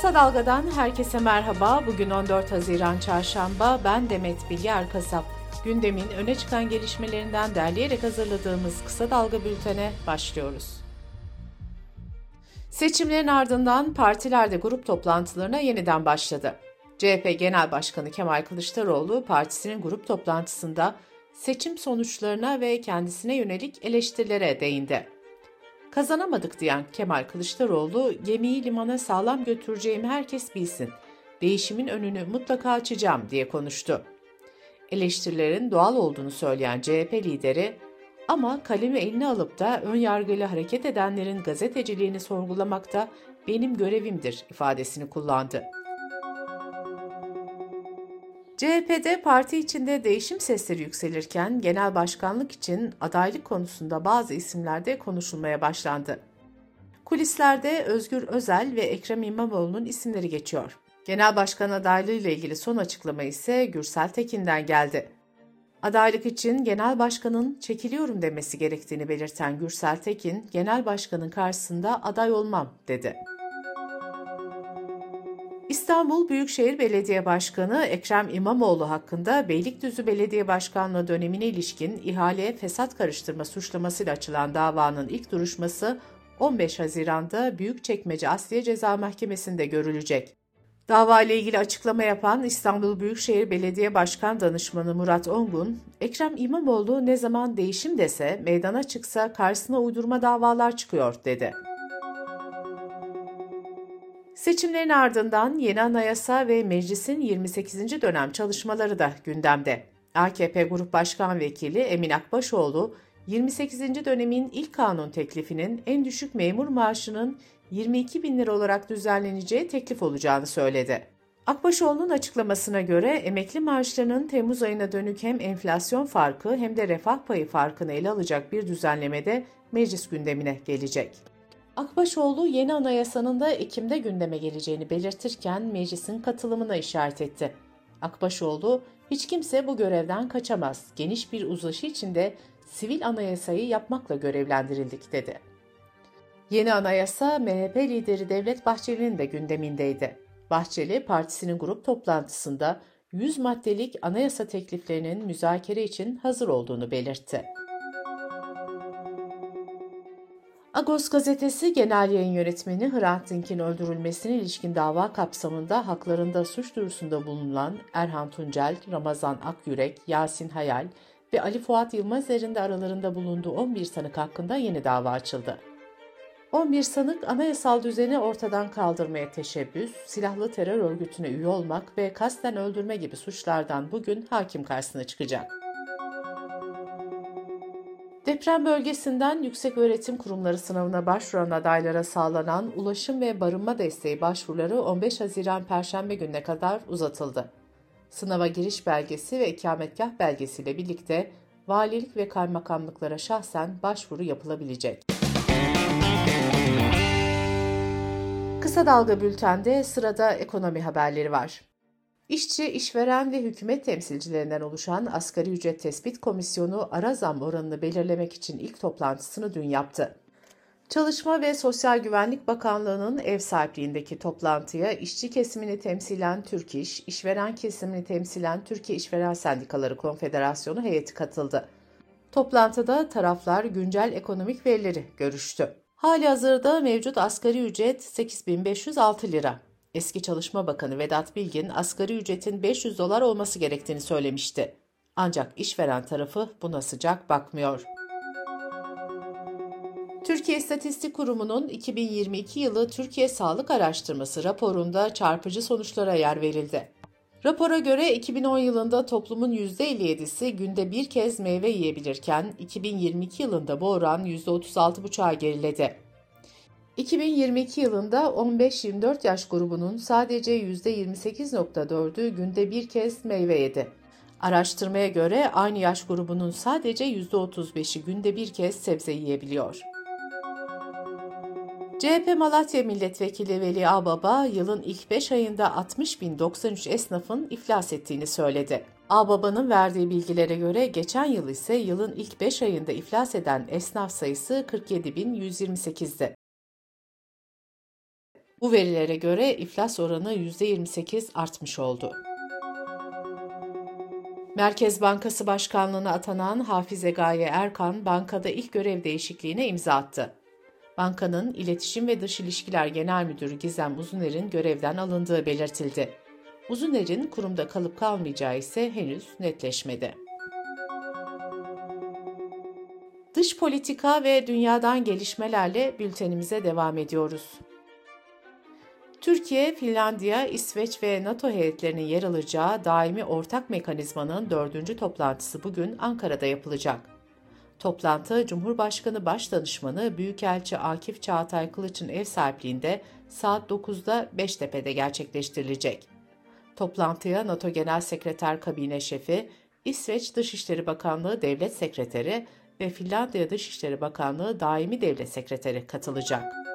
Kısa Dalga'dan herkese merhaba. Bugün 14 Haziran Çarşamba. Ben Demet Bilge Erkasap. Gündemin öne çıkan gelişmelerinden derleyerek hazırladığımız Kısa Dalga bültene başlıyoruz. Seçimlerin ardından partilerde grup toplantılarına yeniden başladı. CHP Genel Başkanı Kemal Kılıçdaroğlu partisinin grup toplantısında seçim sonuçlarına ve kendisine yönelik eleştirilere değindi. Kazanamadık diyen Kemal Kılıçdaroğlu, gemiyi limana sağlam götüreceğimi herkes bilsin. Değişimin önünü mutlaka açacağım diye konuştu. Eleştirilerin doğal olduğunu söyleyen CHP lideri, ama kalemi eline alıp da ön yargıyla hareket edenlerin gazeteciliğini sorgulamakta benim görevimdir ifadesini kullandı. CHP'de parti içinde değişim sesleri yükselirken genel başkanlık için adaylık konusunda bazı isimlerde konuşulmaya başlandı. Kulislerde Özgür Özel ve Ekrem İmamoğlu'nun isimleri geçiyor. Genel başkan adaylığı ile ilgili son açıklama ise Gürsel Tekin'den geldi. Adaylık için genel başkanın çekiliyorum demesi gerektiğini belirten Gürsel Tekin, genel başkanın karşısında aday olmam dedi. İstanbul Büyükşehir Belediye Başkanı Ekrem İmamoğlu hakkında Beylikdüzü Belediye Başkanlığı dönemine ilişkin ihaleye fesat karıştırma suçlamasıyla açılan davanın ilk duruşması 15 Haziran'da Büyükçekmece Asliye Ceza Mahkemesi'nde görülecek. Dava ile ilgili açıklama yapan İstanbul Büyükşehir Belediye Başkan Danışmanı Murat Ongun, Ekrem İmamoğlu ne zaman değişim dese, meydana çıksa karşısına uydurma davalar çıkıyor dedi. Seçimlerin ardından yeni anayasa ve meclisin 28. dönem çalışmaları da gündemde. AKP Grup Başkan Vekili Emin Akbaşoğlu, 28. dönemin ilk kanun teklifinin en düşük memur maaşının 22 bin lira olarak düzenleneceği teklif olacağını söyledi. Akbaşoğlu'nun açıklamasına göre emekli maaşlarının Temmuz ayına dönük hem enflasyon farkı hem de refah payı farkını ele alacak bir düzenlemede meclis gündemine gelecek. Akbaşoğlu yeni anayasanın da Ekim'de gündeme geleceğini belirtirken meclisin katılımına işaret etti. Akbaşoğlu, hiç kimse bu görevden kaçamaz, geniş bir uzlaşı içinde sivil anayasayı yapmakla görevlendirildik dedi. Yeni anayasa MHP lideri Devlet Bahçeli'nin de gündemindeydi. Bahçeli, partisinin grup toplantısında 100 maddelik anayasa tekliflerinin müzakere için hazır olduğunu belirtti. Agos gazetesi genel yayın yönetmeni Hrant Dink'in öldürülmesine ilişkin dava kapsamında haklarında suç duyurusunda bulunan Erhan Tuncel, Ramazan Akyürek, Yasin Hayal ve Ali Fuat Yılmazer'in de aralarında bulunduğu 11 sanık hakkında yeni dava açıldı. 11 sanık anayasal düzeni ortadan kaldırmaya teşebbüs, silahlı terör örgütüne üye olmak ve kasten öldürme gibi suçlardan bugün hakim karşısına çıkacak. Deprem bölgesinden yüksek öğretim kurumları sınavına başvuran adaylara sağlanan ulaşım ve barınma desteği başvuruları 15 Haziran Perşembe gününe kadar uzatıldı. Sınava giriş belgesi ve ikametgah belgesiyle birlikte valilik ve kaymakamlıklara şahsen başvuru yapılabilecek. Kısa Dalga Bülten'de sırada ekonomi haberleri var. İşçi, işveren ve hükümet temsilcilerinden oluşan Asgari Ücret Tespit Komisyonu ara zam oranını belirlemek için ilk toplantısını dün yaptı. Çalışma ve Sosyal Güvenlik Bakanlığı'nın ev sahipliğindeki toplantıya işçi kesimini temsilen Türk İş, işveren kesimini temsilen Türkiye İşveren Sendikaları Konfederasyonu heyeti katıldı. Toplantıda taraflar güncel ekonomik verileri görüştü. Hali hazırda mevcut asgari ücret 8506 lira. Eski Çalışma Bakanı Vedat Bilgin asgari ücretin 500 dolar olması gerektiğini söylemişti. Ancak işveren tarafı buna sıcak bakmıyor. Türkiye İstatistik Kurumu'nun 2022 yılı Türkiye Sağlık Araştırması raporunda çarpıcı sonuçlara yer verildi. Rapora göre 2010 yılında toplumun %57'si günde bir kez meyve yiyebilirken 2022 yılında bu oran %36,5'a geriledi. 2022 yılında 15-24 yaş grubunun sadece %28.4'ü günde bir kez meyve yedi. Araştırmaya göre aynı yaş grubunun sadece %35'i günde bir kez sebze yiyebiliyor. CHP Malatya Milletvekili Veli Ağbaba, yılın ilk 5 ayında 60.093 esnafın iflas ettiğini söyledi. Ağbaba'nın verdiği bilgilere göre geçen yıl ise yılın ilk 5 ayında iflas eden esnaf sayısı 47.128'di. Bu verilere göre iflas oranı %28 artmış oldu. Merkez Bankası Başkanlığı'na atanan Hafize Gaye Erkan, bankada ilk görev değişikliğine imza attı. Bankanın İletişim ve Dış İlişkiler Genel Müdürü Gizem Uzuner'in görevden alındığı belirtildi. Uzuner'in kurumda kalıp kalmayacağı ise henüz netleşmedi. Dış politika ve dünyadan gelişmelerle bültenimize devam ediyoruz. Türkiye, Finlandiya, İsveç ve NATO heyetlerinin yer alacağı daimi ortak mekanizmanın dördüncü toplantısı bugün Ankara'da yapılacak. Toplantı, Cumhurbaşkanı Başdanışmanı Büyükelçi Akif Çağatay Kılıç'ın ev sahipliğinde saat 9'da Beştepe'de gerçekleştirilecek. Toplantıya NATO Genel Sekreter Kabine Şefi, İsveç Dışişleri Bakanlığı Devlet Sekreteri ve Finlandiya Dışişleri Bakanlığı Daimi Devlet Sekreteri katılacak.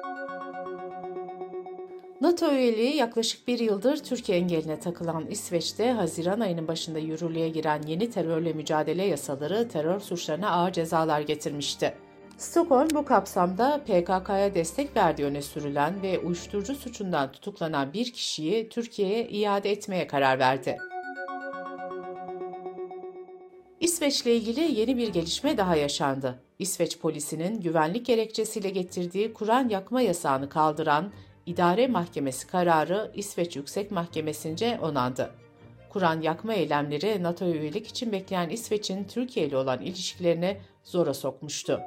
NATO üyeliği yaklaşık bir yıldır Türkiye engeline takılan İsveç'te Haziran ayının başında yürürlüğe giren yeni terörle mücadele yasaları terör suçlarına ağır cezalar getirmişti. Stockholm bu kapsamda PKK'ya destek verdiği öne sürülen ve uyuşturucu suçundan tutuklanan bir kişiyi Türkiye'ye iade etmeye karar verdi. İsveç'le ilgili yeni bir gelişme daha yaşandı. İsveç polisinin güvenlik gerekçesiyle getirdiği Kur'an yakma yasağını kaldıran İdare Mahkemesi kararı İsveç Yüksek Mahkemesi'nce onandı. Kur'an yakma eylemleri NATO üyelik için bekleyen İsveç'in Türkiye ile olan ilişkilerini zora sokmuştu.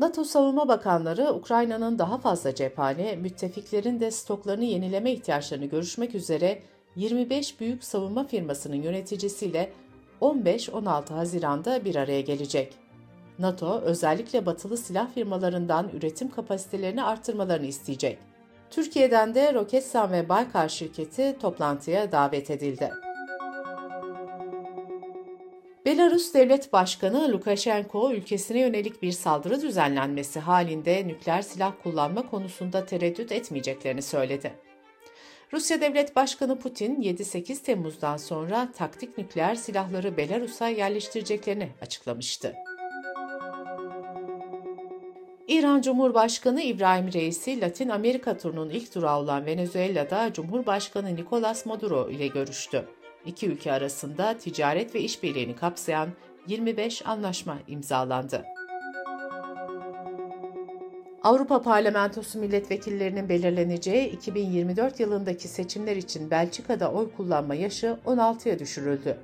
NATO Savunma Bakanları Ukrayna'nın daha fazla cephane, müttefiklerin de stoklarını yenileme ihtiyaçlarını görüşmek üzere 25 büyük savunma firmasının yöneticisiyle 15-16 Haziran'da bir araya gelecek. NATO özellikle batılı silah firmalarından üretim kapasitelerini arttırmalarını isteyecek. Türkiye'den de Roketsan ve Baykar şirketi toplantıya davet edildi. Belarus Devlet Başkanı Lukashenko ülkesine yönelik bir saldırı düzenlenmesi halinde nükleer silah kullanma konusunda tereddüt etmeyeceklerini söyledi. Rusya Devlet Başkanı Putin 7-8 Temmuz'dan sonra taktik nükleer silahları Belarus'a yerleştireceklerini açıklamıştı. İran Cumhurbaşkanı İbrahim Reisi, Latin Amerika turunun ilk durağı olan Venezuela'da Cumhurbaşkanı Nicolas Maduro ile görüştü. İki ülke arasında ticaret ve işbirliğini kapsayan 25 anlaşma imzalandı. Avrupa Parlamentosu milletvekillerinin belirleneceği 2024 yılındaki seçimler için Belçika'da oy kullanma yaşı 16'ya düşürüldü.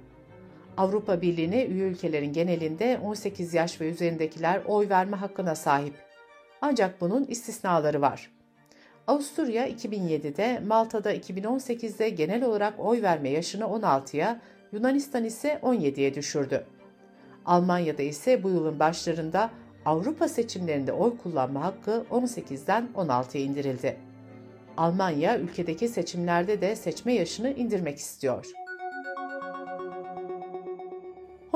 Avrupa Birliği'ne üye ülkelerin genelinde 18 yaş ve üzerindekiler oy verme hakkına sahip. Ancak bunun istisnaları var. Avusturya 2007'de, Malta'da 2018'de genel olarak oy verme yaşını 16'ya, Yunanistan ise 17'ye düşürdü. Almanya'da ise bu yılın başlarında Avrupa seçimlerinde oy kullanma hakkı 18'den 16'ya indirildi. Almanya ülkedeki seçimlerde de seçme yaşını indirmek istiyor.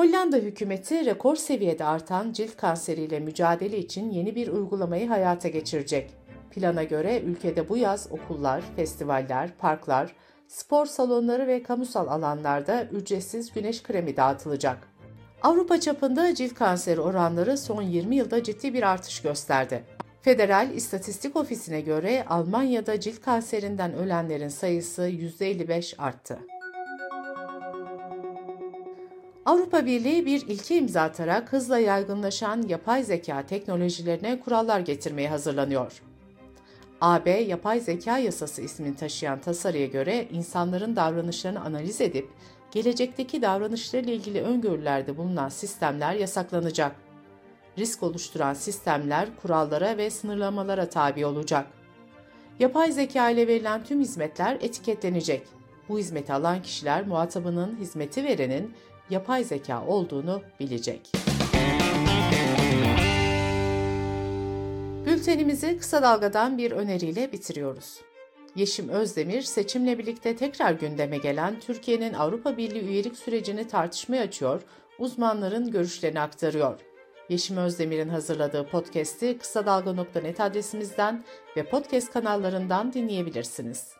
Hollanda hükümeti rekor seviyede artan cilt kanseriyle mücadele için yeni bir uygulamayı hayata geçirecek. Plana göre ülkede bu yaz okullar, festivaller, parklar, spor salonları ve kamusal alanlarda ücretsiz güneş kremi dağıtılacak. Avrupa çapında cilt kanseri oranları son 20 yılda ciddi bir artış gösterdi. Federal İstatistik Ofisi'ne göre Almanya'da cilt kanserinden ölenlerin sayısı %55 arttı. Avrupa Birliği bir ilke imza atarak hızla yaygınlaşan yapay zeka teknolojilerine kurallar getirmeye hazırlanıyor. AB Yapay Zeka Yasası ismini taşıyan tasarıya göre insanların davranışlarını analiz edip gelecekteki davranışlarıyla ilgili öngörülerde bulunan sistemler yasaklanacak. Risk oluşturan sistemler kurallara ve sınırlamalara tabi olacak. Yapay zeka ile verilen tüm hizmetler etiketlenecek. Bu hizmeti alan kişiler muhatabının hizmeti verenin yapay zeka olduğunu bilecek. Bültenimizi kısa dalgadan bir öneriyle bitiriyoruz. Yeşim Özdemir, seçimle birlikte tekrar gündeme gelen Türkiye'nin Avrupa Birliği üyelik sürecini tartışmaya açıyor, uzmanların görüşlerini aktarıyor. Yeşim Özdemir'in hazırladığı podcast'i kısa dalga.net adresimizden ve podcast kanallarından dinleyebilirsiniz.